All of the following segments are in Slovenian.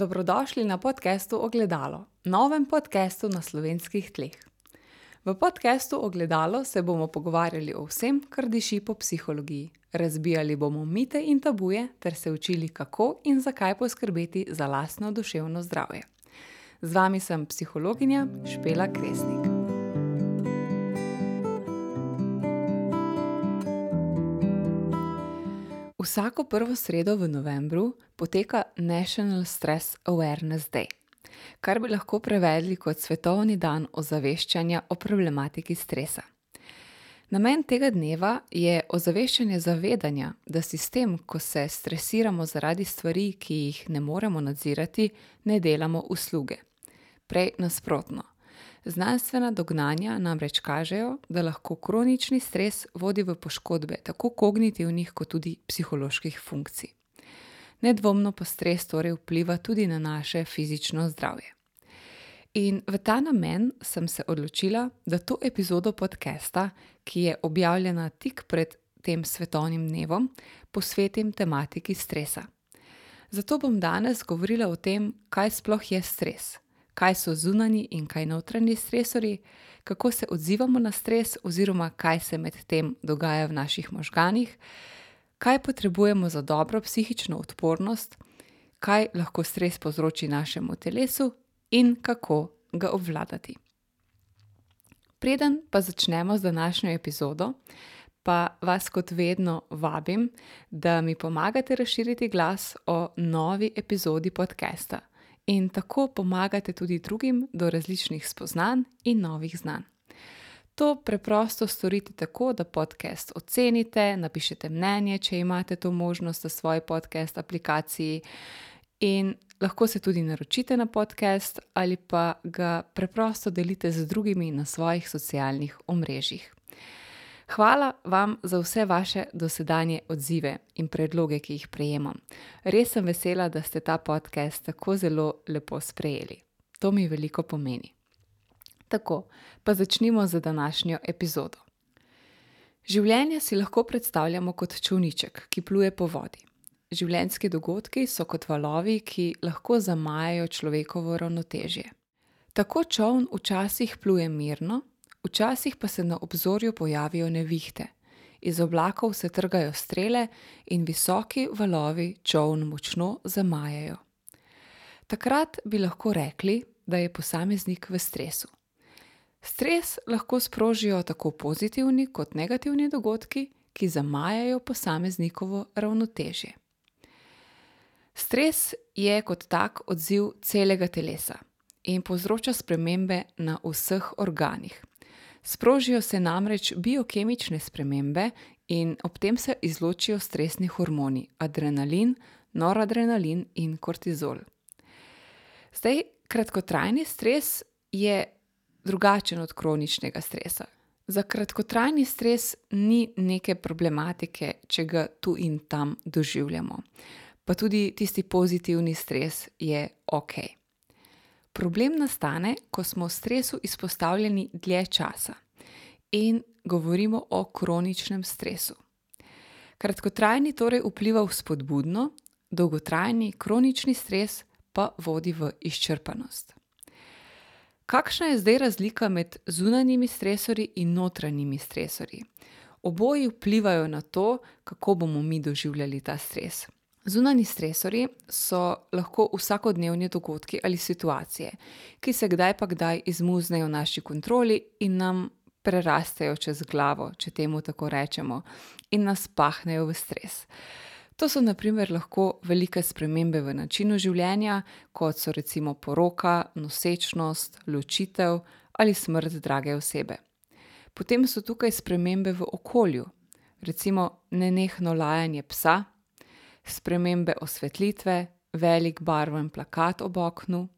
Dobrodošli na podkastu Ogledalo, novem podkastu na slovenskih tleh. V podkastu Ogledalo se bomo pogovarjali o vsem, kar diši po psihologiji. Razbijali bomo mite in tabuje, ter se učili, kako in zakaj poskrbeti za lastno duševno zdravje. Z vami sem psihologinja Špela Kresnik. Vsako prvo sredo v novembru poteka National Stress Awareness Day, kar bi lahko prevedli kot svetovni dan ozaveščanja o problematiki stresa. Namen tega dneva je ozaveščanje zavedanja, da sistem, ko se stresiramo zaradi stvari, ki jih ne moremo nadzirati, ne delamo usluge. Prej nasprotno. Znanstvena dognanja namreč kažejo, da lahko kronični stres vodi v poškodbe tako kognitivnih, kot tudi psiholoških funkcij. Nedvomno pa stres torej vpliva tudi na naše fizično zdravje. In v ta namen sem se odločila, da to epizodo podcasta, ki je objavljena tik pred tem svetovnim dnevom, posvetim tematiki stresa. Zato bom danes govorila o tem, kaj sploh je stres kaj so zunani in kaj notranji stresori, kako se odzivamo na stres, oziroma kaj se med tem dogaja v naših možganih, kaj potrebujemo za dobro psihično odpornost, kaj lahko stres povzroči našemu telesu in kako ga obvladati. Preden pa začnemo z današnjo epizodo, pa vas kot vedno vabim, da mi pomagate razširiti glas o novi epizodi podcasta in tako pomagate tudi drugim do različnih spoznanj in novih znanj. To preprosto storite tako, da podcast ocenite, napišete mnenje, če imate to možnost v svoji podcast aplikaciji, in lahko se tudi naročite na podcast ali pa ga preprosto delite z drugimi na svojih socialnih omrežjih. Hvala vam za vse vaše dosedanje odzive in predloge, ki jih prejemam. Res sem vesela, da ste ta podcast tako zelo lepo sprejeli. To mi veliko pomeni. Tako, pa začnimo z današnjo epizodo. Življenje si lahko predstavljamo kot čovniček, ki pluje po vodi. Življenjski dogodki so kot valovi, ki lahko zamajajo človekovo ravnotežje. Tako čovn včasih pluje mirno, Včasih pa se na obzorju pojavijo nevihte, iz oblakov se trgajo strele in visoki valovi čovn močno zamajajo. Takrat bi lahko rekli, da je posameznik v stresu. Stres lahko sprožijo tako pozitivni kot negativni dogodki, ki zamajajo posameznikovo ravnotežje. Stres je kot tak odziv celega telesa in povzroča spremembe na vseh organih. Sprožijo se namreč biokemične spremembe in ob tem se izločijo stresni hormoni adrenalin, noradrenalin in kortizol. Zdaj, kratkotrajni stres je drugačen od kroničnega stresa. Za kratkotrajni stres ni neke problematike, če ga tu in tam doživljamo. Pa tudi tisti pozitivni stres je ok. Problem nastane, ko smo stresu izpostavljeni dlje časa in govorimo o kroničnem stresu. Kratkotrajni torej vpliva vzpodbudno, dolgotrajni kronični stres pa vodi v izčrpanost. Kakšna je zdaj razlika med zunanjimi stresori in notranjimi stresori? Oboji vplivajo na to, kako bomo mi doživljali ta stres. Zunani stresori so lahko vsakodnevni dogodki ali situacije, ki se kdaj pa kdaj izmuznejo v naši kontroli in nam prerastejo čez glavo, če temu tako rečemo, in nas pahnejo v stres. To so naprimer lahko velike spremembe v načinu življenja, kot so recimo poroka, nosečnost, ločitev ali smrt drage osebe. Potem so tukaj spremembe v okolju, recimo nenehno lajanje psa spremembe osvetlitve, velik barven plakat ob oknu.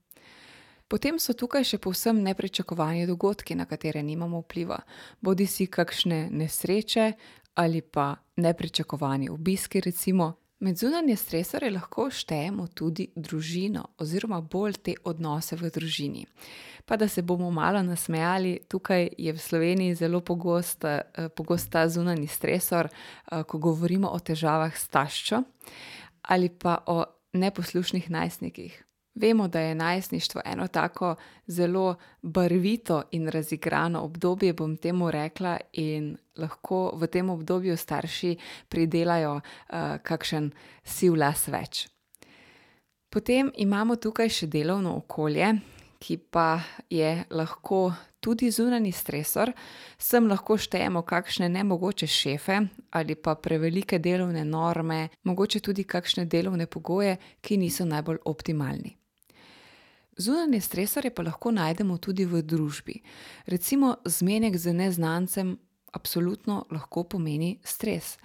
Potem so tukaj še povsem nepričakovani dogodki, na katere nimamo vpliva, bodi si kakšne nesreče ali pa nepričakovani obiski. Recimo. Med zunanje stresore lahko štejemo tudi družino, oziroma bolj te odnose v družini. Pa da se bomo malo nasmejali, tukaj je v Sloveniji zelo pogost, pogost ta zunani stresor, ko govorimo o težavah s taščo ali pa o neposlušnih najstnikih. Vemo, da je najstništvo eno tako zelo barvito in razigrano obdobje, bom temu rekla, in lahko v tem obdobju starši pridelajo uh, kakšen siv las več. Potem imamo tukaj še delovno okolje, ki pa je lahko tudi zunani stresor. Sem lahko štejemo kakšne nemogoče šefe ali pa prevelike delovne norme, mogoče tudi kakšne delovne pogoje, ki niso najbolj optimalni. Zunanje stresore pa lahko najdemo tudi v družbi. Recimo, zmenek z neznancem absolutno lahko pomeni stres.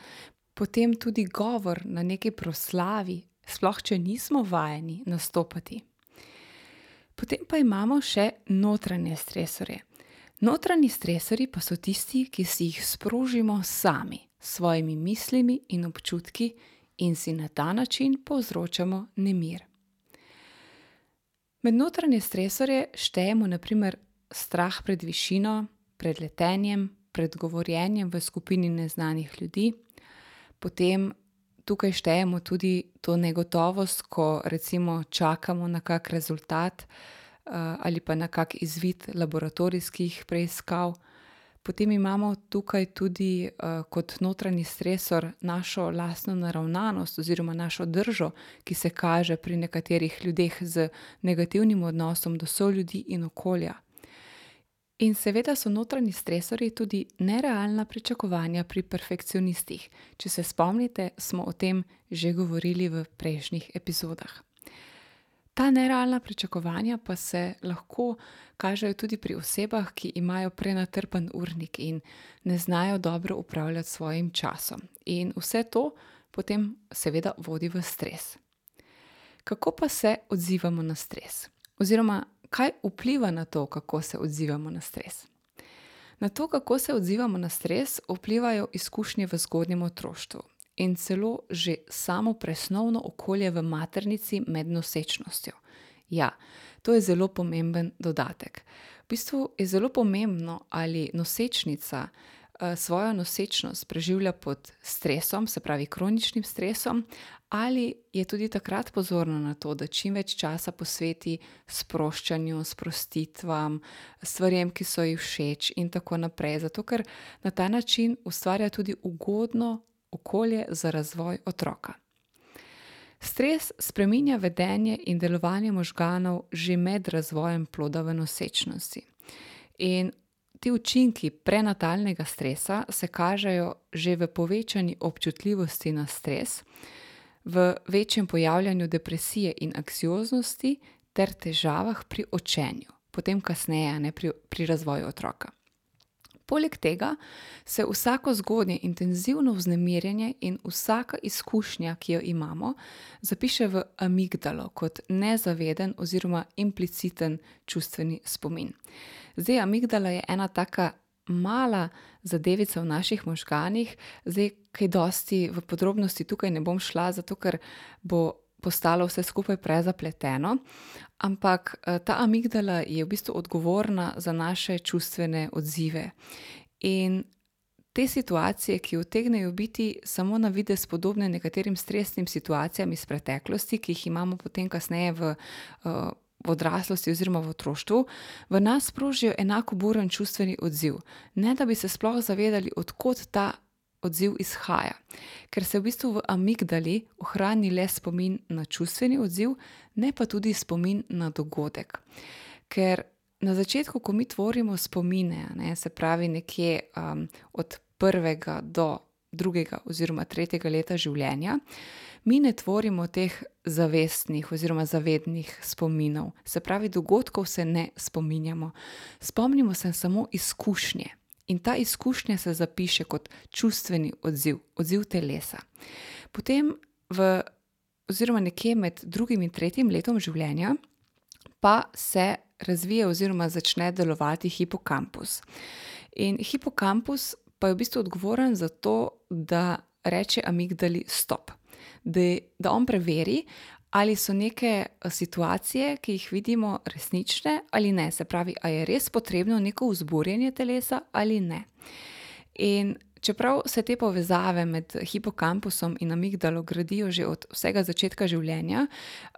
Potem tudi govor na neki proslavi, sploh če nismo vajeni nastopati. Potem pa imamo še notranje stresore. Notranji stresori pa so tisti, ki si jih sprožimo sami, s svojimi mislimi in občutki, in si na ta način povzročamo nemir. Med notranje stresore štejemo naprimer strah pred višino, pred letenjem, pred govorjenjem v skupini neznanih ljudi, potem tukaj štejemo tudi to negotovost, ko recimo čakamo na kak rezultat uh, ali pa na kak izvid laboratorijskih preiskav. Potem imamo tukaj tudi uh, kot notranji stresor našo lastno naravnanost oziroma našo držo, ki se kaže pri nekaterih ljudeh z negativnim odnosom do soljudi in okolja. In seveda so notranji stresori tudi nerealna pričakovanja pri perfekcionistih. Če se spomnite, smo o tem že govorili v prejšnjih epizodah. Ta nerealna pričakovanja pa se lahko kažejo tudi pri osebah, ki imajo prenatrpen urnik in ne znajo dobro upravljati svojim časom. In vse to potem seveda vodi v stres. Kako pa se odzivamo na stres? Oziroma, kaj vpliva na to, kako se odzivamo na stres? Na to, kako se odzivamo na stres, vplivajo izkušnje v zgodnjem otroštvu in celo že samo presnovno okolje v maternici med nosečnostjo. Ja, to je zelo pomemben dodatek. V bistvu je zelo pomembno, ali nosečnica Eh, svojo nosečnost preživlja pod stresom, se pravi kroničnim stresom, ali je tudi takrat pozorna na to, da čim več časa posveti sproščanju, sprostitvam, stvarem, ki so ji všeč, in tako naprej. Zato, ker na ta način ustvarja tudi ugodno okolje za razvoj otroka. Stres spreminja vedenje in delovanje možganov že med razvojem ploda v nosečnosti. In Ti učinki prenatalnega stresa se kažejo že v povečani občutljivosti na stres, v večjem pojavljanju depresije in anksioznosti ter težavah pri učenju, potem kasneje ne pri, pri razvoju otroka. Poleg tega se vsako zgodnje intenzivno vznemirjenje in vsaka izkušnja, ki jo imamo, zapiše v amigdalo kot nezaveden oziroma impliciten čustveni spomin. Zdaj, amigdala je ena taka mala zadevica v naših možganih, zdaj, kaj dosti v podrobnosti tukaj ne bom šla, zato ker bo postalo vse skupaj prezapleteno. Ampak eh, ta amigdala je v bistvu odgovorna za naše čustvene odzive. In te situacije, ki utegnejo biti samo na vide spodobne nekaterim stresnim situacijam iz preteklosti, ki jih imamo potem kasneje v. Uh, v odraslosti oziroma v otroštvu, v nas sprožijo enako buren čustveni odziv, ne da bi se sploh zavedali, odkot ta odziv izhaja. Ker se v bistvu v amigdali ohrani le spomin na čustveni odziv, ne pa tudi spomin na dogodek. Ker na začetku, ko mi tvorimo spomine, ne, se pravi nekje um, od prvega do drugega oziroma tretjega leta življenja, mi ne tvorimo teh zavestnih oziroma zavednih spominov, se pravi, dogodkov se ne spominjamo. Spomnimo se samo izkušnje in ta izkušnja se zapiše kot čustveni odziv, odziv telesa. Potem, v, oziroma nekje med drugim in tretjim letom življenja, pa se razvije oziroma začne delovati hipokampus. In hipokampus pa je v bistvu odgovoren za to, da reče amigdali stop da, da on preveri, ali so neke eh, situacije, ki jih vidimo, resnične ali ne. Se pravi, ali je res potrebno neko vzburjenje telesa ali ne. In čeprav se te povezave med hipokampusom in amigdalo gradijo že od vsega začetka življenja,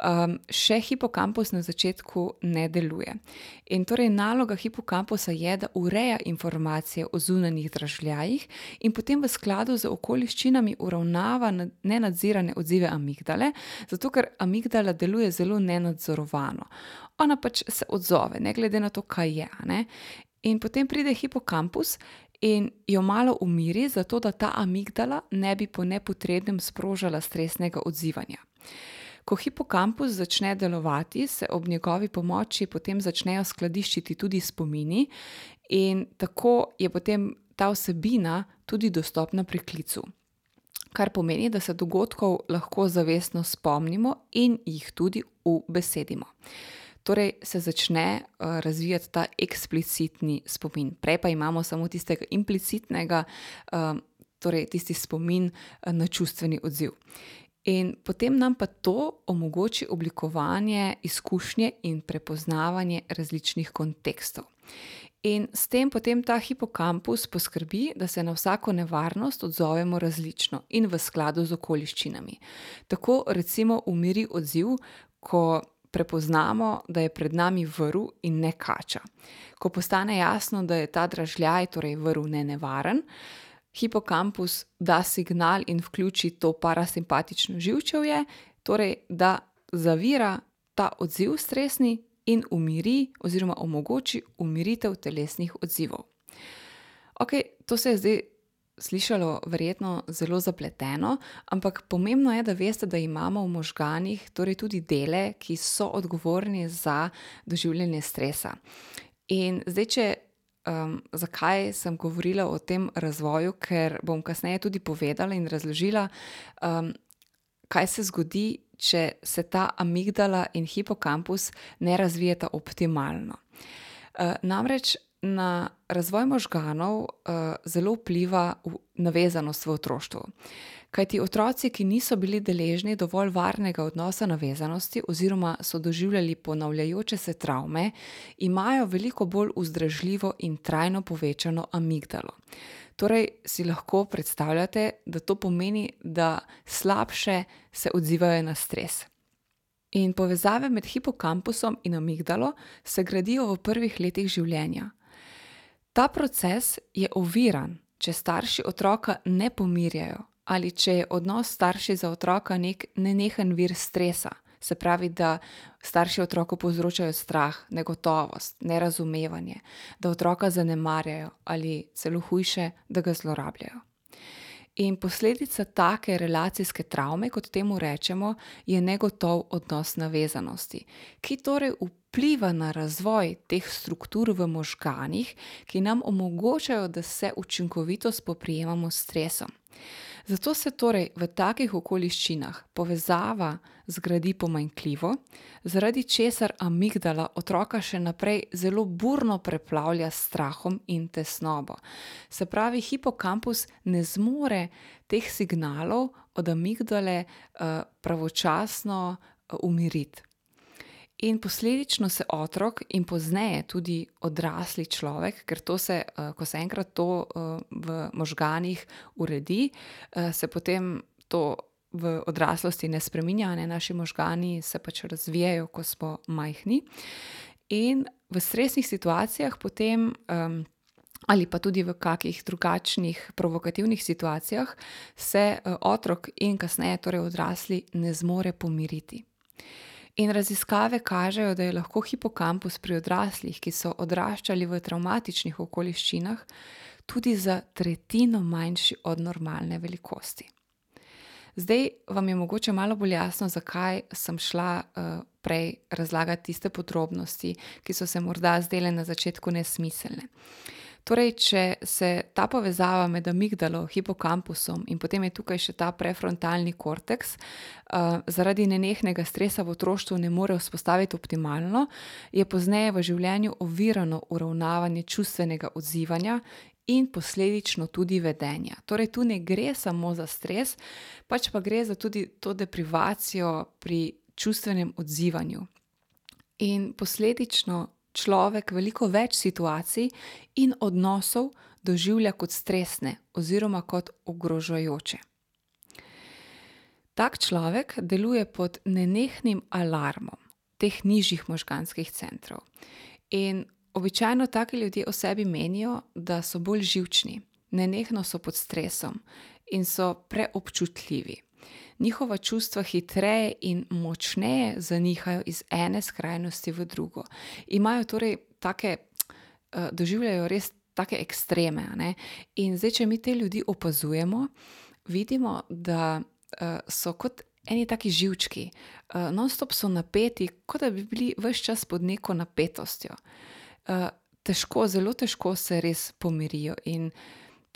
um, še hipokampus na začetku ne deluje. In torej naloga hipokampusa je, da ureja informacije o zunanjih dražljajih in potem v skladu z okoliščinami uravnava nenadzirane odzive amigdale, zato ker amigdala deluje zelo nenadzorovano. Ona pač se odzove, ne glede na to, kaj je. Ne? In potem pride hipokampus in jo malo umiri, zato da ta amigdala ne bi po nepotrebnem sprožila stresnega odzivanja. Ko hipokampus začne delovati, se ob njegovi pomoči potem začnejo skladiščiti tudi spomini, in tako je potem ta vsebina tudi dostopna pri klicu. Kar pomeni, da se dogodkov lahko zavestno spomnimo in jih tudi ubesedimo torej se začne uh, razvijati ta eksplicitni spomin. Prej pa imamo samo tistega implicitnega, uh, torej tisti spomin uh, na čustveni odziv. In potem nam pa to omogoči oblikovanje izkušnje in prepoznavanje različnih kontekstov. In s tem potem ta hipokampus poskrbi, da se na vsako nevarnost odzovemo različno in v skladu z okoliščinami. Tako recimo umiri odziv, ko prepoznamo, da je pred nami vrv in ne kača. Ko postane jasno, da je ta dražljaj, torej vrv, ne nevaren, hipokampus da signal in vključi to parasimpatično živčevje, torej da zavira ta odziv stresni in umiri, oziroma omogoči umiritev telesnih odzivov. Ok, to se je zdaj slišalo verjetno zelo zapleteno, ampak pomembno je, da veste, da imamo v možganih torej tudi dele, ki so odgovorni za doživljanje stresa. In zdaj, če. Um, zakaj sem govorila o tem razvoju? Ker bom kasneje tudi povedala in razložila, um, kaj se zgodi, če se ta amigdala in hipokampus ne razvijeta optimalno. Uh, namreč na razvoj možganov uh, zelo vpliva navezanost v otroštvu. Kaj ti otroci, ki niso bili deležni dovolj varnega odnosa navezanosti oziroma so doživljali ponavljajoče se travme, imajo veliko bolj vzdržljivo in trajno povečano amigdalo. Torej si lahko predstavljate, da to pomeni, da slabše se odzivajo na stres. In povezave med hipokampusom in amigdalo se gradijo v prvih letih življenja. Ta proces je oviran, če starši otroka ne pomirjajo ali če je odnos starši za otroka nek nenehen vir stresa, se pravi, da starši otroku povzročajo strah, negotovost, nerazumevanje, da otroka zanemarjajo ali celo hujše, da ga zlorabljajo. In posledica take relacijske travme, kot temu rečemo, je negotov odnos navezanosti, ki torej vpliva na razvoj teh struktur v možganih, ki nam omogočajo, da se učinkovito spoprijemamo s stresom. Zato se torej v takih okoliščinah povezava zgradi pomanjkljivo, zaradi česar amigdala otroka še naprej zelo burno preplavlja s strahom in tesnobo. Se pravi, hipokampus ne zmore teh signalov od amigdale uh, pravočasno uh, umiriti. In posledično se otrok in pozneje tudi odrasli človek, ker to se, eh, ko se enkrat to eh, v možganih uredi, eh, se potem to v odraslosti ne spremenja, ne naši možgani se pač razvijajo, ko smo majhni. In v stresnih situacijah potem. Ali pa tudi v kakih drugačnih provokativnih situacijah se otrok in kasneje, torej odrasli, ne zmore pomiriti. In raziskave kažejo, da je lahko hipokampus pri odraslih, ki so odraščali v travmatičnih okoliščinah, tudi za tretjino manjši od normalne velikosti. Zdaj vam je mogoče malo bolj jasno, zakaj sem šla uh, prej razlagati tiste podrobnosti, ki so se morda zdele na začetku nesmiselne. Uh, Torej, če se ta povezava med amigdalo, hipokampusom in potem je tukaj še ta prefrontalni korteks, uh, zaradi nenehnega stresa v otroštvu ne more vzpostaviti optimalno, je pozneje v življenju ovirano uravnavanje čustvenega odzivanja in posledično tudi vedenja. Torej, tu ne gre samo za stres, pač pa gre za tudi to deprivacijo pri čustvenem odzivanju. In posledično človek veliko več situacij in odnosov doživlja kot stresne oziroma kot ogrožajoče. Tak človek deluje pod nenehnim alarmom teh nižjih možganskih centrov. In običajno taki ljudje o sebi menijo, da so bolj živčni, nenehno so pod stresom in so preobčutljivi. Njihova čustva hitreje in močneje zanihajo iz ene skrajnosti v drugo. Imajo torej take, doživljajo res take ekstreme, a ne. In zdaj, če mi te ljudi opazujemo, vidimo, da, so kot eni taki živčki. nonstop so napeti, kot da bi bili ves čas pod neko napetostjo. težko, zelo težko se res pomirijo in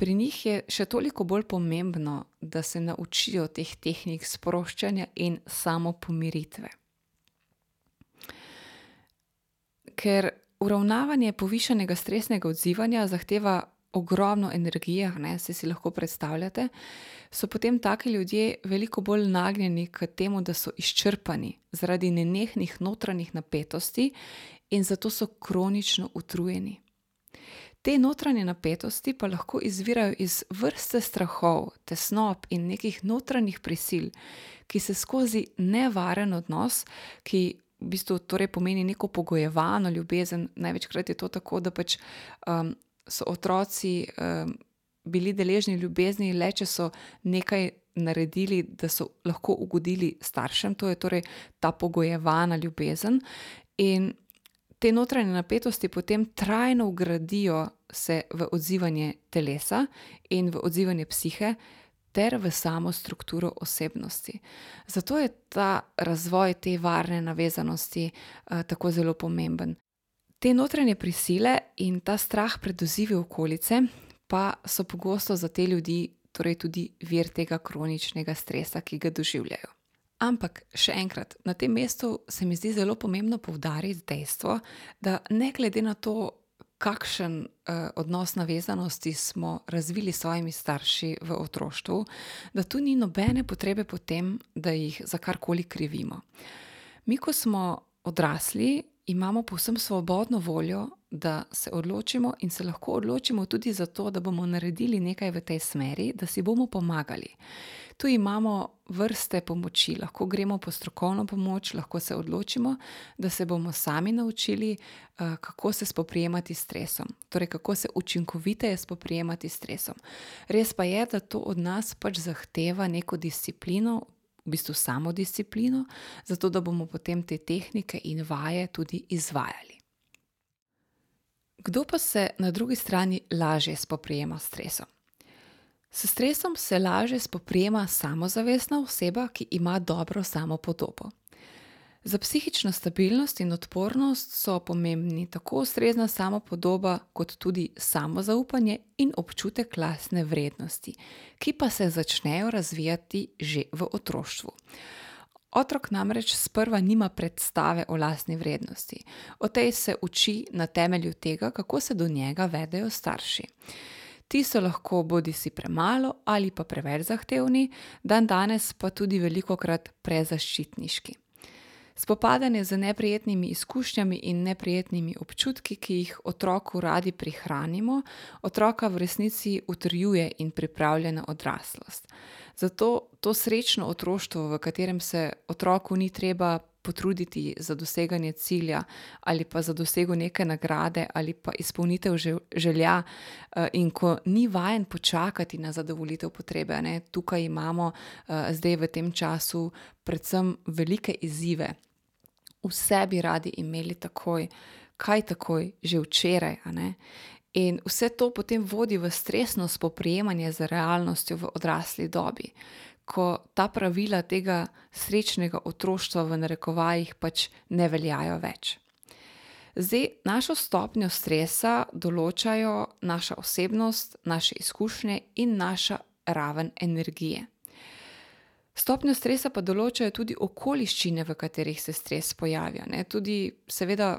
pri njih je še toliko bolj pomembno, da se naučijo teh tehnik sproščanja in samopomiritve. Ker uravnavanje povišanega stresnega odzivanja zahteva ogromno energije, ne, saj si lahko predstavljate, so potem taki ljudje veliko bolj nagnjeni k temu, da so izčrpani zaradi nenehnih notranjih napetosti in zato so kronično utrujeni. Te notranje napetosti pa lahko izvirajo iz vrste strahov, tesnob in nekih notranjih prisil, ki se skozi nevaren odnos, ki v bistvu torej pomeni neko pogojevano ljubezen, največkrat je to tako, da pač, so otroci, bili deležni ljubezni le, če so nekaj naredili, da so lahko ugodili staršem, to je torej ta pogojevana ljubezen. In te notranje napetosti potem trajno vgradijo se v odzivanje telesa in v odzivanje psihe ter v samo strukturo osebnosti. Zato je ta razvoj te varne navezanosti, tako zelo pomemben. Te notranje prisile in ta strah pred izzivi okolice pa so pogosto za te ljudi torej tudi vir tega kroničnega stresa, ki ga doživljajo. Ampak še enkrat, na tem mestu se mi zdi zelo pomembno poudariti dejstvo, da ne glede na to, kakšen, odnos navezanosti smo razvili s svojimi starši v otroštvu, da tu ni nobene potrebe po tem, da jih za karkoli krivimo. Mi, ko smo odrasli, imamo povsem svobodno voljo, da se odločimo in se lahko odločimo tudi za to, da bomo naredili nekaj v tej smeri, da si bomo pomagali. Tu imamo vrste pomoči, lahko gremo po strokovno pomoč, lahko se odločimo, da se bomo sami naučili, kako se spoprijemati s stresom. Torej kako se učinkoviteje spoprijemati s stresom. Res pa je, da to od nas pač zahteva neko disciplino, v bistvu samodisciplino, zato da bomo potem te tehnike in vaje tudi izvajali. Kdo pa se na drugi strani lažje spoprijema s stresom? S stresom se lažje spoprijema samozavestna oseba, ki ima dobro samopodobo. Za psihično stabilnost in odpornost so pomembni tako ustrezna samopodoba kot tudi samozaupanje in občutek lastne vrednosti, ki pa se začnejo razvijati že v otroštvu. Otrok namreč sprva nima predstave o lastni vrednosti. O tej se uči na temelju tega, kako se do njega vedejo starši. Ti so lahko bodisi premalo ali pa preveč zahtevni, dandanes pa tudi velikokrat prezaščitniški. Spopadanje z neprijetnimi izkušnjami in neprijetnimi občutki, ki jih otroku radi prihranimo, otroka v resnici utrjuje in pripravlja na odraslost. Zato to srečno otroštvo, v katerem se otroku ni treba potruditi za doseganje cilja ali pa za dosego neke nagrade ali pa izpolnitev želja, in ko ni vajen počakati na zadovoljitev potrebe, ne, tukaj imamo, zdaj v tem času predvsem velike izzive. Vse bi radi imeli takoj, kaj takoj, že včeraj. In vse to potem vodi v stresno spoprijemanje z realnostjo v odrasli dobi. Ko ta pravila tega srečnega otroštva, v narekovajih, pač ne veljajo več. Zdaj, našo stopnjo stresa določajo naša osebnost, naše izkušnje in naša raven energije. Stopnjo stresa pa določajo tudi okoliščine, v katerih se stres pojavi, a ne, tudi seveda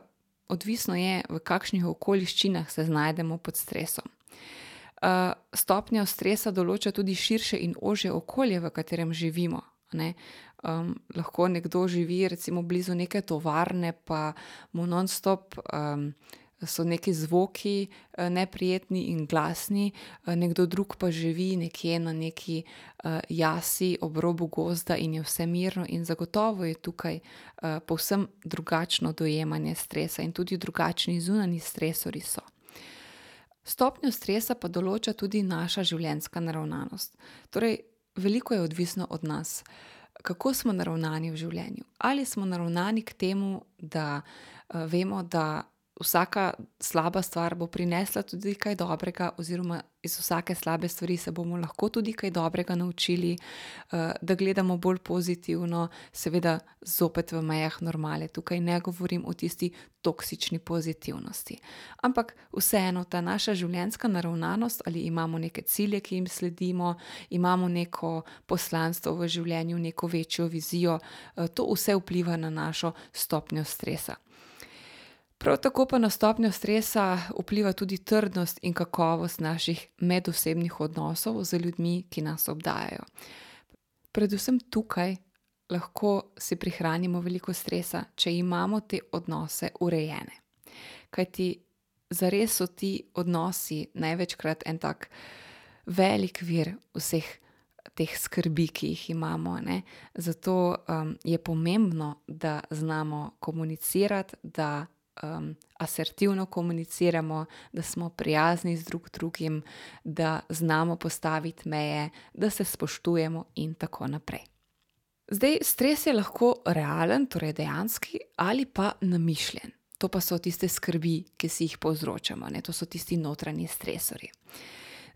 odvisno je, v kakšnih okoliščinah se znajdemo pod stresom. Stopnjo stresa določa tudi širše in ožje okolje, v katerem živimo, ne. lahko nekdo živi recimo blizu neke tovarne, pa mu nonstop, so neki zvoki, neprijetni in glasni, nekdo drug pa živi nekje na neki, jasi ob robu gozda in je vse mirno in zagotovo je tukaj, povsem drugačno dojemanje stresa in tudi drugačni zunanji stresor so. Stopnjo stresa pa določa tudi naša življenjska naravnanost. Torej veliko je odvisno od nas, kako smo naravnani v življenju. Ali smo naravnani k temu, da, vemo, da vsaka slaba stvar bo prinesla tudi kaj dobrega oziroma iz vsake slabe stvari se bomo lahko tudi kaj dobrega naučili, da gledamo bolj pozitivno, seveda zopet v mejah normale, tukaj ne govorim o tisti toksični pozitivnosti. Ampak vseeno ta naša življenjska naravnanost, ali imamo neke cilje, ki jim sledimo, imamo neko poslanstvo v življenju, neko večjo vizijo, to vse vpliva na našo stopnjo stresa. Prav tako pa na stopnjo stresa vpliva tudi trdnost in kakovost naših medosebnih odnosov z ljudmi, ki nas obdajajo. Predvsem tukaj lahko si prihranimo veliko stresa, če imamo te odnose urejene. Kajti zares so ti odnosi največkrat en tak velik vir vseh teh skrbi, ki jih imamo, ne. Zato, je pomembno, da znamo komunicirati, da, asertivno komuniciramo, da smo prijazni z drug drugim, da znamo postaviti meje, da se spoštujemo in tako naprej. Zdaj, stres je lahko realen, torej dejanski ali pa namišljen. To pa so tiste skrbi, ki si jih povzročamo, ne, to so tisti notranji stresorji.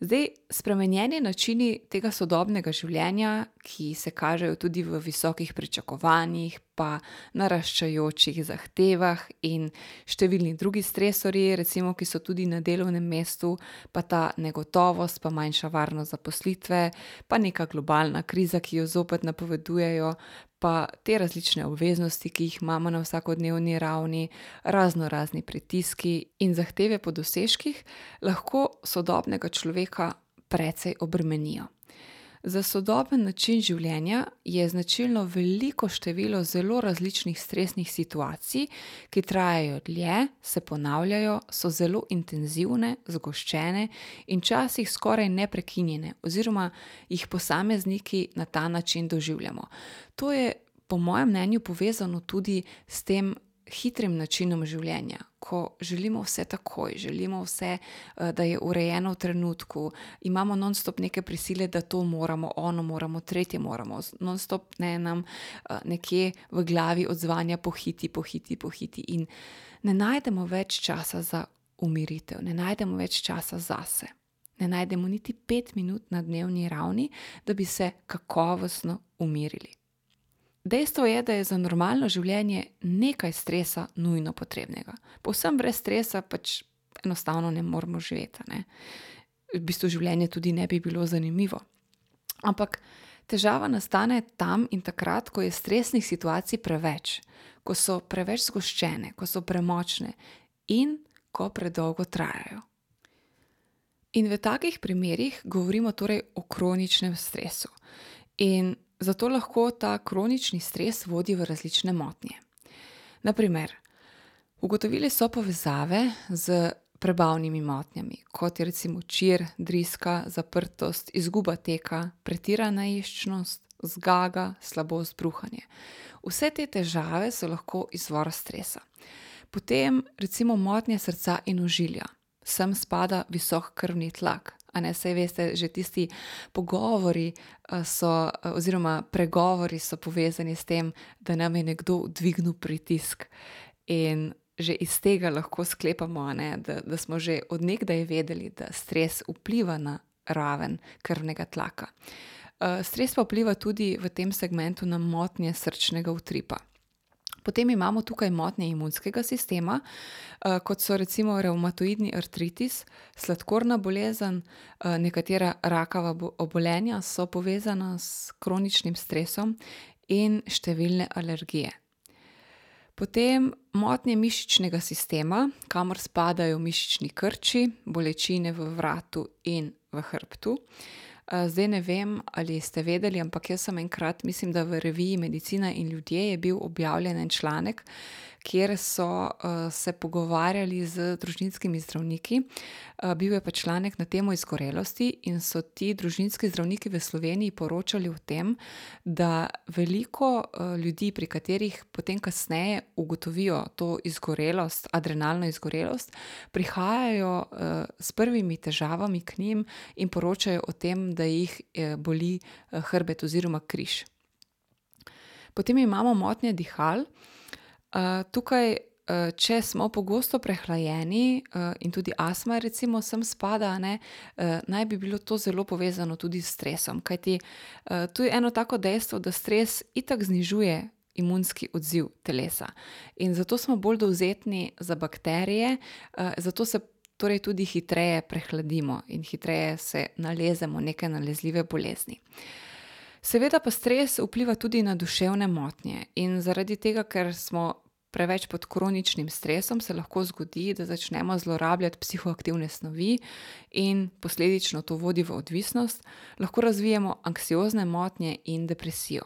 Zdaj, spremenjeni načini tega sodobnega življenja, ki se kažejo tudi v visokih pričakovanjih pa naraščajočih zahtevah in številni drugi stresorji, recimo, ki so tudi na delovnem mestu, pa ta negotovost pa manjša varnost zaposlitve pa neka globalna kriza, ki jo zopet napovedujejo, pa te različne obveznosti, ki jih imamo na vsakodnevni ravni, raznorazni pritiski in zahteve po dosežkih lahko sodobnega človeka precej obremenijo. Za sodoben način življenja je značilno veliko število zelo različnih stresnih situacij, ki trajajo dlje, se ponavljajo, so zelo intenzivne, zgoščene in včasih skoraj neprekinjene oziroma jih posamezniki na ta način doživljamo. To je po mojem mnenju povezano tudi s tem hitrim načinom življenja, ko želimo vse takoj, želimo vse, da je urejeno v trenutku, imamo nonstop neke prisile, da to moramo, ono moramo, tretje moramo, nonstop, ne, nam, nekje v glavi odzvanja: "Pohiti, pohiti, pohiti." In ne najdemo več časa za umiritev, ne najdemo več časa zase. Ne najdemo niti pet minut na dnevni ravni, da bi se kakovostno umirili. Dejstvo je, da je za normalno življenje nekaj stresa nujno potrebnega. Povsem brez stresa pač enostavno ne moremo živeti, ne. V bistvu življenje tudi ne bi bilo zanimivo. Ampak težava nastane tam in takrat, ko je stresnih situacij preveč. Ko so preveč zgoščene, ko so premočne in ko predolgo trajajo. In v takih primerih govorimo torej o kroničnem stresu. In zato lahko ta kronični stres vodi v različne motnje. Na primer, ugotovili so povezave s prebavnimi motnjami, kot je recimo čir, driska, zaprtost, izguba teka, pretirana ješčnost, zgaga, slabost, bruhanje. Vse te težave so lahko izvor stresa. Potem recimo motnje srca in ožilja. Sem spada visok krvni tlak, a ne, saj veste, že tisti pogovori, so, oziroma pregovori so povezani s tem, da nam je nekdo dvignil pritisk. In že iz tega lahko sklepamo, ne, da, da smo že od nekdaj vedeli, da stres vpliva na raven krvnega tlaka. stres pa vpliva tudi v tem segmentu na motnje srčnega utripa. Potem imamo tukaj motnje imunskega sistema, kot so recimo revmatoidni artritis, sladkorna bolezen, nekatera rakava obolenja so povezana s kroničnim stresom in številne alergije. Potem motnje mišičnega sistema, kamor spadajo mišični krči, bolečine v vratu in v hrbtu, zdaj ne vem, ali ste vedeli, ampak jaz sem enkrat, mislim, da v reviji Medicina in ljudje je bil objavljen en članek, kjer so uh, se pogovarjali z družinskimi zdravniki. Uh, bil je pa članek na temo izgorelosti, in so ti družinski zdravniki v Sloveniji poročali o tem, da veliko uh, ljudi, pri katerih potem kasneje ugotovijo to izgorelost, adrenalno izgorelost, prihajajo uh, s prvimi težavami k njim in poročajo o tem, da jih uh, boli uh, hrbet oziroma križ. Potem imamo motnje dihal. Uh, tukaj, če smo pogosto prehlajeni in tudi astma, recimo, sem spada, ne, uh, naj bi bilo to zelo povezano tudi s stresom. Kajti tu je eno tako dejstvo, da stres itak znižuje imunski odziv telesa in zato smo bolj dovzetni za bakterije, zato se torej tudi hitreje prehladimo in hitreje se nalezemo neke nalezljive bolezni. Seveda pa stres vpliva tudi na duševne motnje in zaradi tega, ker smo preveč pod kroničnim stresom, se lahko zgodi, da začnemo zlorabljati psihoaktivne snovi in posledično to vodi v odvisnost, lahko razvijemo anksiozne motnje in depresijo.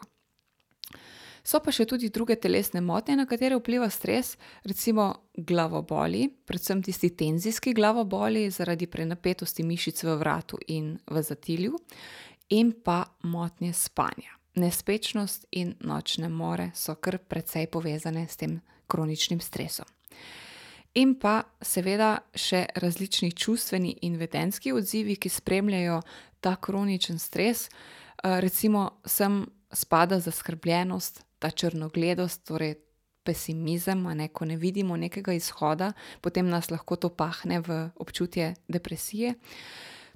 So pa še tudi druge telesne motnje, na katere vpliva stres, recimo glavoboli, predvsem tisti tenzijski glavoboli zaradi prenapetosti mišic v vratu in v zatilju in pa motnje spanja. Nespečnost in nočne more so kar precej povezane s tem kroničnim stresom. In pa seveda še različni čustveni in vedenski odzivi, ki spremljajo ta kroničen stres, recimo sem spada zaskrbljenost, ta črnogledost, torej pesimizem, ne, ko ne vidimo nekega izhoda, potem nas lahko to pahne v občutje depresije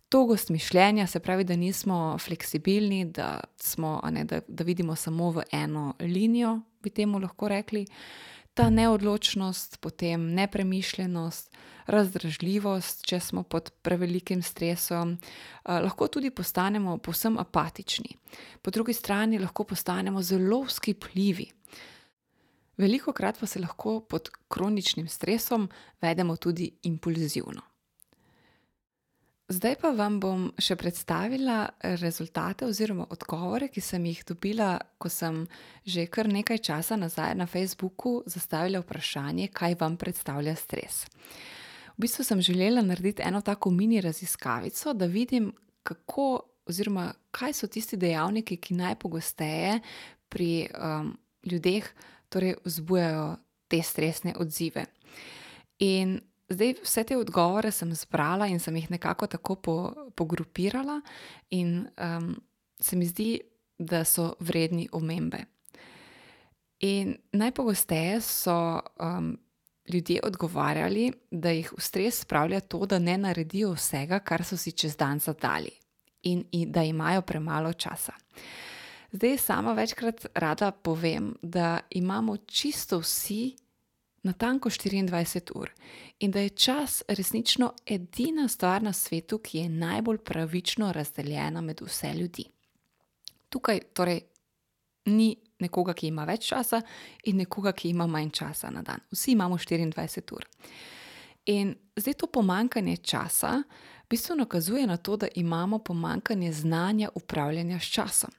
togost mišljenja, se pravi, da nismo fleksibilni, da, smo, ne, da, da vidimo samo v eno linijo, bi temu lahko rekli. Ta neodločnost, potem nepremišljenost, razdražljivost, če smo pod prevelikim stresom, eh, lahko tudi postanemo povsem apatični. Po drugi strani lahko postanemo zelo skipljivi. Veliko krat pa se lahko pod kroničnim stresom vedemo tudi impulzivno. Zdaj pa vam bom še predstavila rezultate oziroma odgovore, ki sem jih dobila, ko sem že kar nekaj časa nazaj na Facebooku zastavila vprašanje, kaj vam predstavlja stres. V bistvu sem želela narediti eno tako mini raziskavico, da vidim, kako oziroma kaj so tisti dejavniki, ki najpogosteje pri um, ljudeh torej vzbujajo te stresne odzive. In Zdaj, vse te odgovore sem zbrala in sem jih nekako tako po, pogrupirala, in um, se mi zdi, da so vredni omembe. In najpogosteje so um, ljudje odgovarjali, da jih stres spravlja to, da ne naredijo vsega, kar so si čez dan zadali, in, in da imajo premalo časa. Zdaj, sama večkrat rada povem, da imamo čisto vsi na tanko 24 ur in da je čas resnično edina stvar na svetu, ki je najbolj pravično razdeljena med vse ljudi. Tukaj torej ni nekoga, ki ima več časa, in nekoga, ki ima manj časa na dan. Vsi imamo 24 ur. In zdaj to pomankanje časa v bistvu nakazuje na to, da imamo pomankanje znanja upravljanja s časom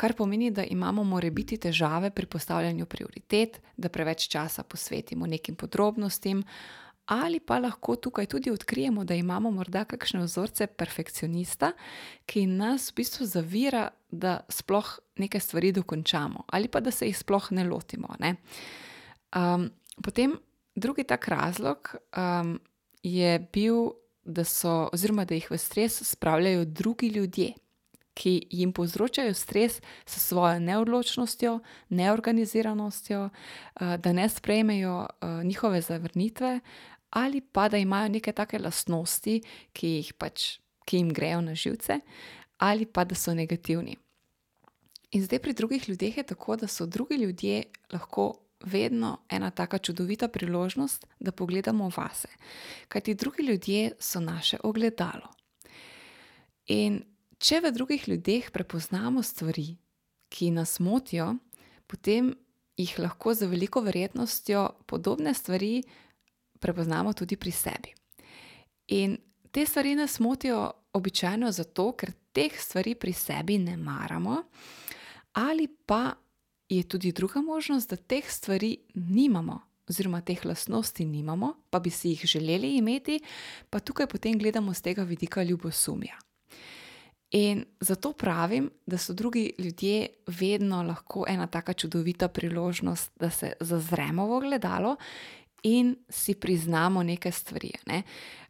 kar pomeni, da imamo morebiti težave pri postavljanju prioritet, da preveč časa posvetimo nekim podrobnostim, ali pa lahko tukaj tudi odkrijemo, da imamo morda kakšne vzorce perfekcionista, ki nas v bistvu zavira, da sploh neke stvari dokončamo ali pa da se jih sploh ne lotimo. Ne? Um, potem drugi tak razlog um, je bil, da so, oziroma da jih v stres spravljajo drugi ljudje ki jim povzročajo stres s svojo neodločnostjo, neorganiziranostjo, da ne sprejmejo njihove zavrnitve, ali pa da imajo neke take lastnosti, ki, pač, ki jim grejo na živce, ali pa da so negativni. In zdaj pri drugih ljudeh je tako, da so drugi ljudje lahko vedno ena tako čudovita priložnost, da pogledamo vase. Kajti drugi ljudje so naše ogledalo. In če v drugih ljudeh prepoznamo stvari, ki nas motijo, potem jih lahko z veliko verjetnostjo podobne stvari prepoznamo tudi pri sebi. In te stvari nas motijo običajno zato, ker teh stvari pri sebi ne maramo, ali pa je tudi druga možnost, da teh stvari nimamo, oziroma teh lastnosti nimamo, pa bi si jih želeli imeti, pa tukaj potem gledamo z tega vidika ljubosumja. In zato pravim, da so drugi ljudje vedno lahko ena tako čudovita priložnost, da se zazremo v gledalo in si priznamo neke stvari. Ne?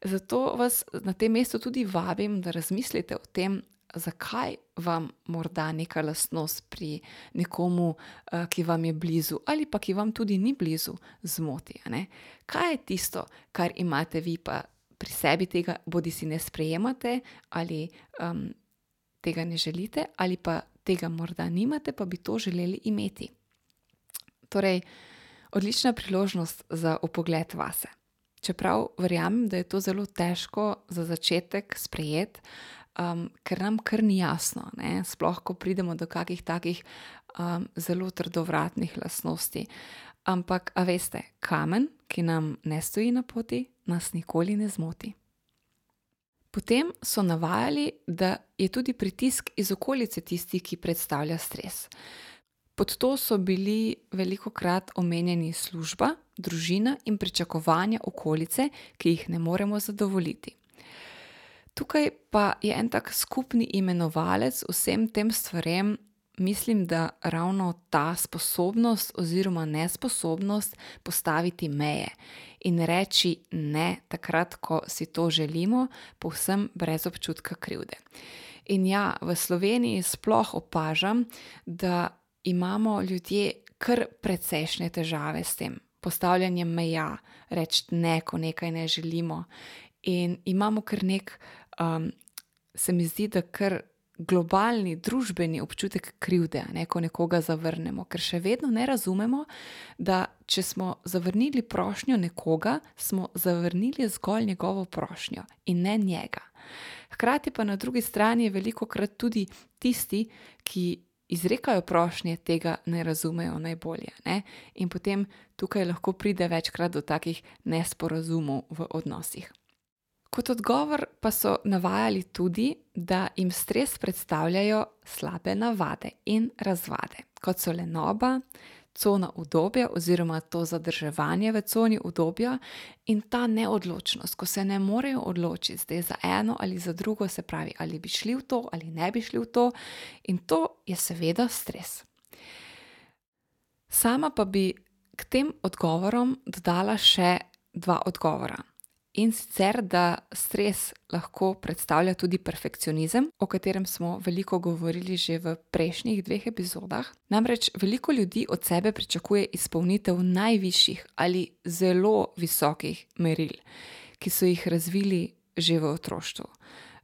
Zato vas na tem mestu tudi vabim, da razmislite o tem, zakaj vam morda neka lastnost pri nekomu, eh, ki vam je blizu, ali pa ki vam tudi ni blizu, zmoti. Kaj je tisto, kar imate vi pa pri sebi, tega bodi si ne sprejemate, ali um, tega ne želite, ali pa tega morda nimate, pa bi to želeli imeti. Torej, odlična priložnost za upogled vase. Čeprav verjamem, da je to zelo težko za začetek sprejeti, um, ker nam kar ni jasno, ne? sploh ko pridemo do kakih takih um, zelo trdovratnih lastnosti. Ampak, a veste, kamen, ki nam ne stoji na poti, nas nikoli ne zmoti. Potem so navajali, da je tudi pritisk iz okolice tisti, ki predstavlja stres. Pod to so bili veliko krat omenjeni služba, družina in pričakovanja okolice, ki jih ne moremo zadovoljiti. Tukaj pa je en tak skupni imenovalec vsem tem stvarem, mislim, da ravno ta sposobnost oziroma nesposobnost postaviti meje in reči ne, takrat, ko si to želimo, povsem brez občutka krivde. In ja, v Sloveniji sploh opažam, da imamo ljudje kar precejšnje težave s tem postavljanjem meja, reči ne, ko nekaj ne želimo. In imamo kar nek, um, se mi zdi, da kar globalni družbeni občutek krivde, ne, ko nekoga zavrnemo, ker še vedno ne razumemo, da če smo zavrnili prošnjo nekoga, smo zavrnili zgolj njegovo prošnjo in ne njega. Hkrati pa na drugi strani je veliko krat tudi tisti, ki izrekajo prošnje, tega ne razumejo najbolje. Ne? In potem tukaj lahko pride večkrat do takih nesporazumov v odnosih. Kot odgovor pa so navajali tudi, da jim stres predstavljajo slabe navade in razvade, kot so lenoba, cona udobja oziroma to zadrževanje v coni udobja in ta neodločnost, ko se ne morejo odločiti zdaj za eno ali za drugo, se pravi, ali bi šli v to ali ne bi šli v to, in to je seveda stres. Sama pa bi k tem odgovorom dodala še dva odgovora. In sicer, da stres lahko predstavlja tudi perfekcionizem, o katerem smo veliko govorili že v prejšnjih dveh epizodah. Namreč veliko ljudi od sebe pričakuje izpolnitev najvišjih ali zelo visokih meril, ki so jih razvili že v otroštvu.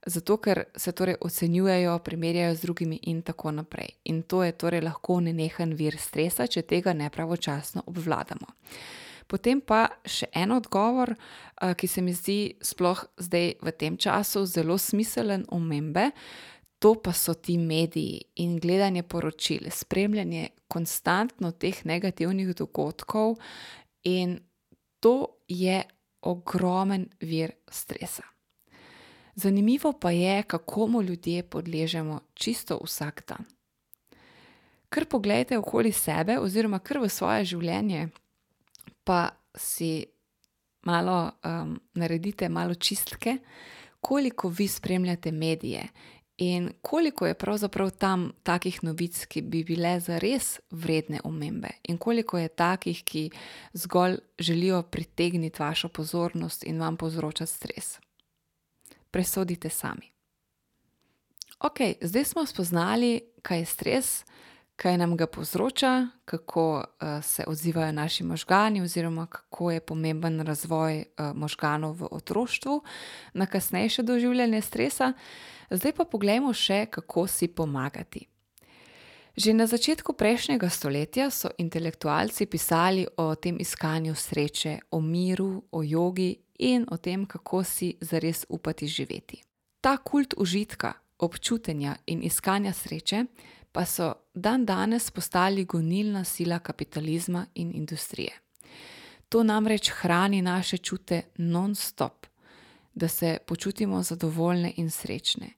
Zato, ker se torej ocenjujejo, primerjajo z drugimi, in tako naprej. In to je torej lahko nenehen vir stresa, če tega ne pravočasno obvladamo. Potem pa še en odgovor, eh, ki se mi zdi sploh zdaj v tem času zelo smiselen omembe. To pa so ti mediji in gledanje poročil, spremljanje konstantno teh negativnih dogodkov, in to je ogromen vir stresa. Zanimivo pa je, kako mu ljudje podležemo čisto vsak dan. Ker pogledajte okoli sebe, oziroma kar v svoje življenje, pa si malo um, naredite malo čistke, koliko vi spremljate medije in koliko je pravzaprav tam takih novic, ki bi bile zares vredne omembe, in koliko je takih, ki zgolj želijo pritegniti vašo pozornost in vam povzročati stres. Presodite sami. Ok, zdaj smo spoznali, kaj je stres kaj nam ga povzroča, kako uh, se odzivajo naši možgani, oziroma kako je pomemben razvoj uh, možganov v otroštvu na kasnejše doživljanje stresa. Zdaj pa pogledajmo še, kako si pomagati. Že na začetku prejšnjega stoletja so intelektualci pisali o tem iskanju sreče, o miru, o jogi in o tem, kako si zares upati živeti. Ta kult užitka, občutenja in iskanja sreče pa so dan danes postali gonilna sila kapitalizma in industrije. To namreč hrani naše čute non-stop, da se počutimo zadovoljne in srečne.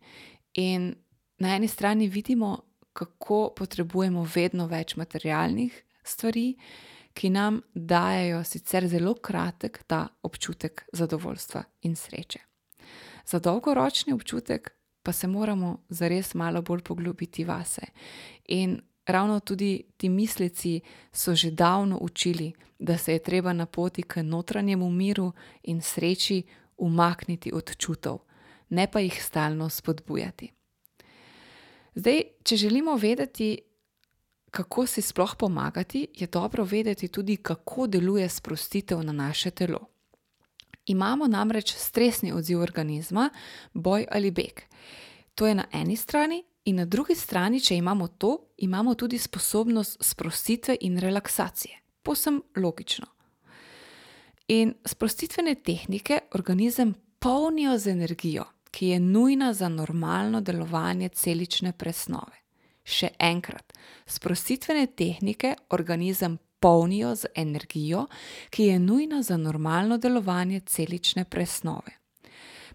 In na eni strani vidimo, kako potrebujemo vedno več materialnih stvari, ki nam dajo sicer zelo kratek ta občutek zadovoljstva in sreče. Za dolgoročni občutek pa se moramo zares malo bolj poglobiti vase. In ravno tudi ti mislici so že davno učili, da se je treba na poti k notranjemu miru in sreči umakniti od čutov, ne pa jih stalno spodbujati. Zdaj, če želimo vedeti, kako si sploh pomagati, je dobro vedeti tudi, kako deluje sprostitev na naše telo. Imamo namreč stresni odziv organizma, boj ali beg. To je na eni strani, in na drugi strani, če imamo to, imamo tudi sposobnost sprostitve in relaksacije. Posem logično. In sprostitvene tehnike organizem polnijo z energijo, ki je nujna za normalno delovanje celične presnove. Še enkrat, sprostitvene tehnike organizem polnijo z energijo, ki je nujna za normalno delovanje celične presnove.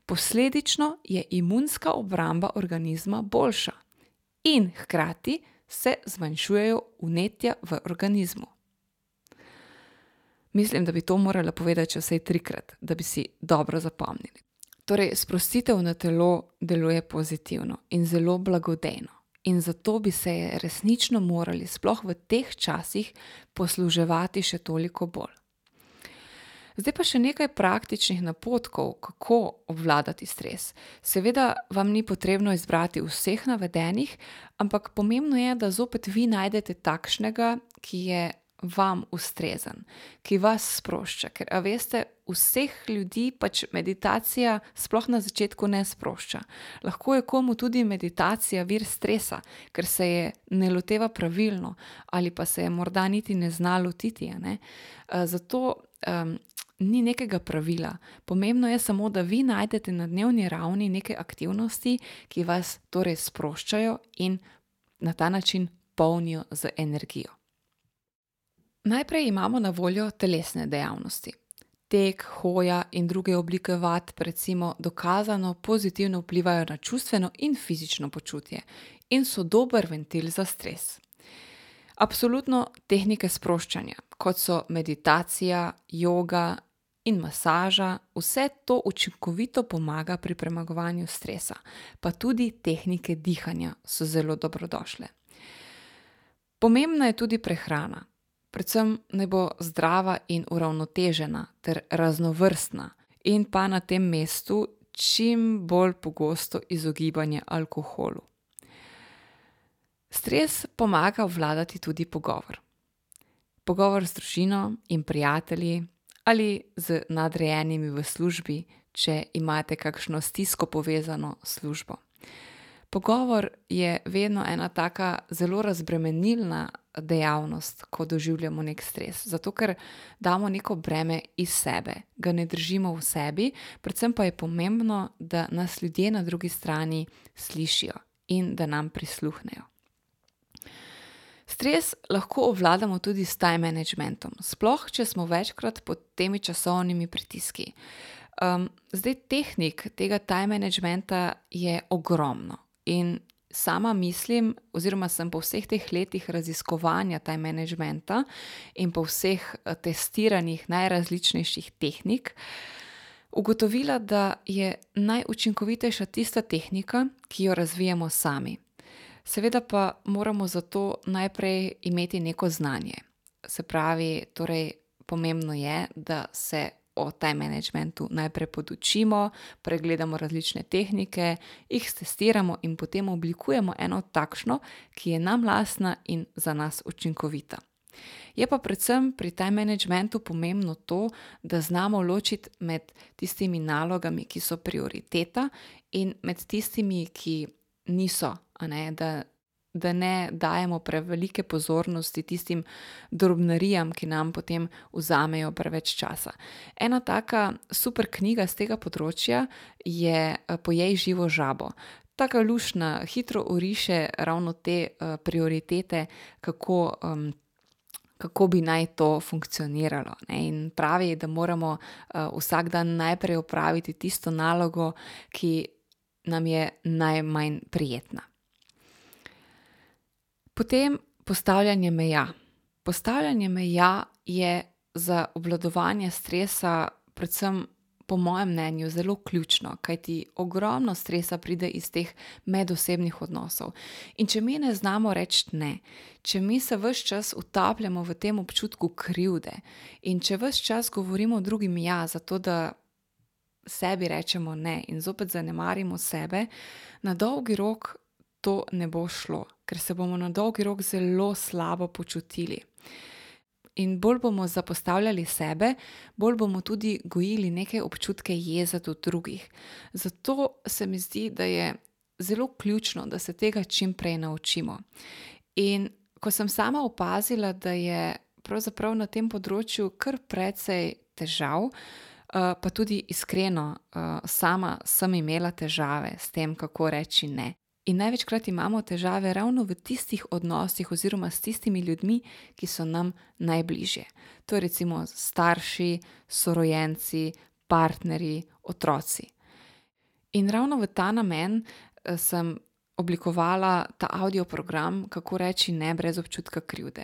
Posledično je imunska obramba organizma boljša in hkrati se zmanjšujejo vnetja v organizmu. Mislim, da bi to morala povedati še vsaj trikrat, da bi si dobro zapomnili. Torej, sprostitev na telo deluje pozitivno in zelo blagodejno. In zato bi se je resnično morali, sploh v teh časih, posluževati še toliko bolj. Zdaj pa še nekaj praktičnih napotkov, kako obvladati stres. Seveda vam ni potrebno izbrati vseh navedenih, ampak pomembno je, da zopet vi najdete takšnega, ki je vam ustrezen, ki vas sprošča. Ker, a veste, vseh ljudi pač meditacija sploh na začetku ne sprošča. Lahko je komu tudi meditacija vir stresa, ker se je ne loteva pravilno ali pa se je morda niti ne zna lotiti. Ne? Zato um, ni nekega pravila. Pomembno je samo, da vi najdete na dnevni ravni neke aktivnosti, ki vas torej sproščajo in na ta način polnijo z energijo. Najprej imamo na voljo telesne dejavnosti. Tek, hoja in druge oblike vad, recimo, dokazano pozitivno vplivajo na čustveno in fizično počutje in so dober ventil za stres. Absolutno tehnike sproščanja, kot so meditacija, joga in masaža, vse to učinkovito pomaga pri premagovanju stresa, pa tudi tehnike dihanja so zelo dobrodošle. Pomembna je tudi prehrana. Predvsem naj bo zdrava in uravnotežena ter raznovrstna, in pa na tem mestu čim bolj pogosto izogibanje alkoholu. Stres pomaga obvladati tudi pogovor. Pogovor z družino in prijatelji ali z nadrejenimi v službi, če imate kakšno stisko povezano s službo. Pogovor je vedno ena taka zelo razbremenilna dejavnost, ko doživljamo nek stres. Zato, ker damo neko breme iz sebe, ga ne držimo v sebi, predvsem pa je pomembno, da nas ljudje na drugi strani slišijo in da nam prisluhnejo. Stres lahko obvladamo tudi s time managementom, sploh če smo večkrat pod temi časovnimi pritiski. Um, zdaj, tehnik tega time managementa je ogromno in sama mislim, oziroma sem po vseh teh letih raziskovanja time managementa in po vseh eh, testiranjih najrazličnejših tehnik, ugotovila, da je najučinkovitejša tista tehnika, ki jo razvijamo sami. Seveda pa moramo za to najprej imeti neko znanje. Se pravi, torej, pomembno je, da se o time managementu najprej podučimo, pregledamo različne tehnike, jih testiramo in potem oblikujemo eno takšno, ki je nam lastna in za nas učinkovita. Je pa predvsem pri time managementu pomembno to, da znamo ločiti med tistimi nalogami, ki so prioriteta, in med tistimi, ki niso, ne, da da ne dajemo prevelike pozornosti tistim drobnarijam, ki nam potem vzamejo preveč časa. Ena taka super knjiga z tega področja je eh, Pojej živo žabo. Taka lušna, hitro uriše ravno te uh, prioritete, kako, um, kako bi naj to funkcioniralo. Ne? In pravi, da moramo uh, vsak dan najprej opraviti tisto nalogo, ki nam je najmanj prijetna. Potem postavljanje meja. Postavljanje meja je za obvladovanje stresa, predvsem po mojem mnenju, zelo ključno, kajti ogromno stresa pride iz teh medosebnih odnosov. In če mi ne znamo reči ne, če mi se vse čas utapljamo v tem občutku krivde in če vse čas govorimo drugim ja, zato da sebi rečemo ne in zopet zanemarimo sebe, na dolgi rok to ne bo šlo, ker se bomo na dolgi rok zelo slabo počutili. In bolj bomo zapostavljali sebe, bolj bomo tudi gojili neke občutke jeze do drugih. Zato se mi zdi, da je zelo ključno, da se tega čim prej naučimo. In ko sem sama opazila, da je pravzaprav na tem področju kar precej težav, eh, pa tudi iskreno, eh, sama sem imela težave s tem, kako reči ne. In največkrat imamo težave ravno v tistih odnosih, oziroma s tistimi ljudmi, ki so nam najbližje. To je recimo starši, sorojenci, partnerji, otroci. In ravno v ta namen eh, sem oblikovala ta audio program, kako reči ne brez občutka krivde,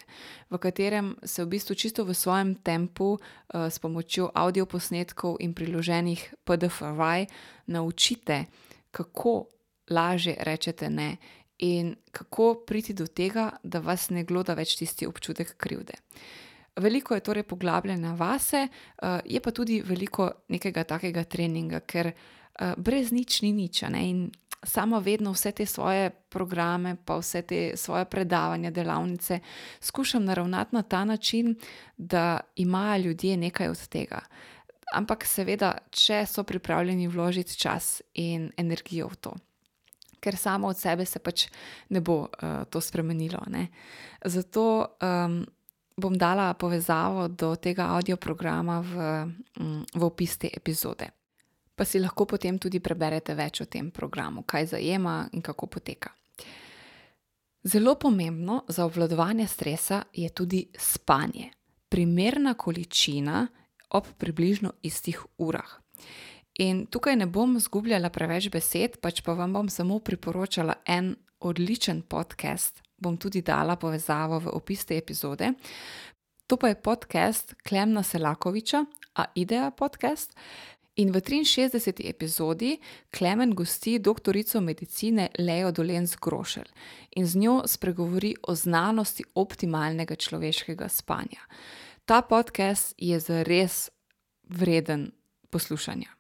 v katerem se v bistvu čisto v svojem tempu, eh, s pomočjo audio posnetkov in priloženih PDF-vaj, naučite, kako lažje rečete ne in kako priti do tega, da vas ne gloda več tisti občutek krivde. Veliko je torej poglabljanja vase, eh, je pa tudi veliko nekega takega treninga, ker eh, brez nič ni nič. In sama vedno vse te svoje programe, pa vse te svoje predavanja, delavnice skušam naravnati na ta način, da imajo ljudje nekaj od tega. Ampak seveda, če so pripravljeni vložiti čas in energijo v to ker samo od sebe se pač ne bo uh, to spremenilo. Ne? Zato um, bom dala povezavo do tega audio programa v, um, v opis te epizode. Pa si lahko potem tudi preberete več o tem programu, kaj zajema in kako poteka. Zelo pomembno za obvladovanje stresa je tudi spanje. Primerna količina ob približno istih urah. In tukaj ne bom zgubljala preveč besed, pač pa vam bom samo priporočala en odličen podcast. Bom tudi dala povezavo v opis te epizode. To pa je podcast Klemna Selakoviča, a idea podcast. In v 63. epizodi Klemen gosti doktorico medicine Leo Dolens Grošelj in z njo spregovori o znanosti optimalnega človeškega spanja. Ta podcast je zares vreden poslušanja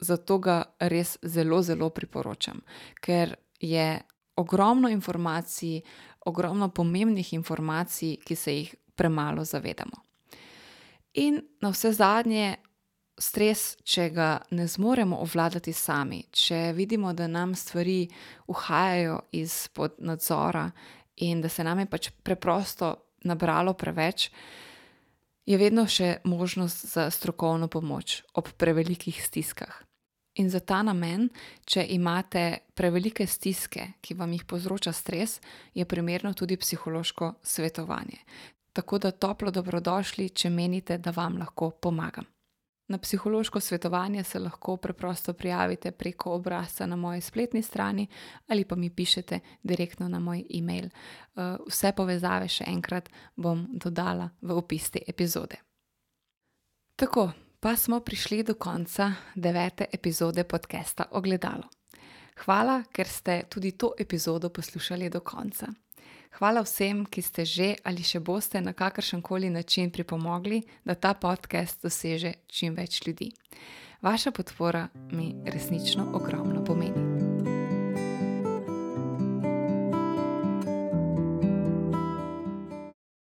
zato ga res zelo, zelo priporočam, ker je ogromno informacij, ogromno pomembnih informacij, ki se jih premalo zavedamo. In na vse zadnje, stres, če ga ne zmoremo obvladati sami, če vidimo, da nam stvari uhajajo izpod nadzora in da se nam je pač preprosto nabralo preveč. Je vedno še možnost za strokovno pomoč ob prevelikih stiskah. In za ta namen, če imate prevelike stiske, ki vam jih povzroča stres, je primerno tudi psihološko svetovanje. Tako da toplo dobrodošli, če menite, da vam lahko pomagam. Na psihološko svetovanje se lahko preprosto prijavite preko obrazca na moji spletni strani ali pa mi pišete direktno na moj e-mail. Eh, vse povezave še enkrat bom dodala v opis te epizode. Tako, pa smo prišli do konca devete epizode podcasta Ogledalo. Hvala, ker ste tudi to epizodo poslušali do konca. Hvala vsem, ki ste že ali še boste na kakršen koli način pripomogli, da ta podcast doseže čim več ljudi. Vaša podpora mi resnično ogromno pomeni.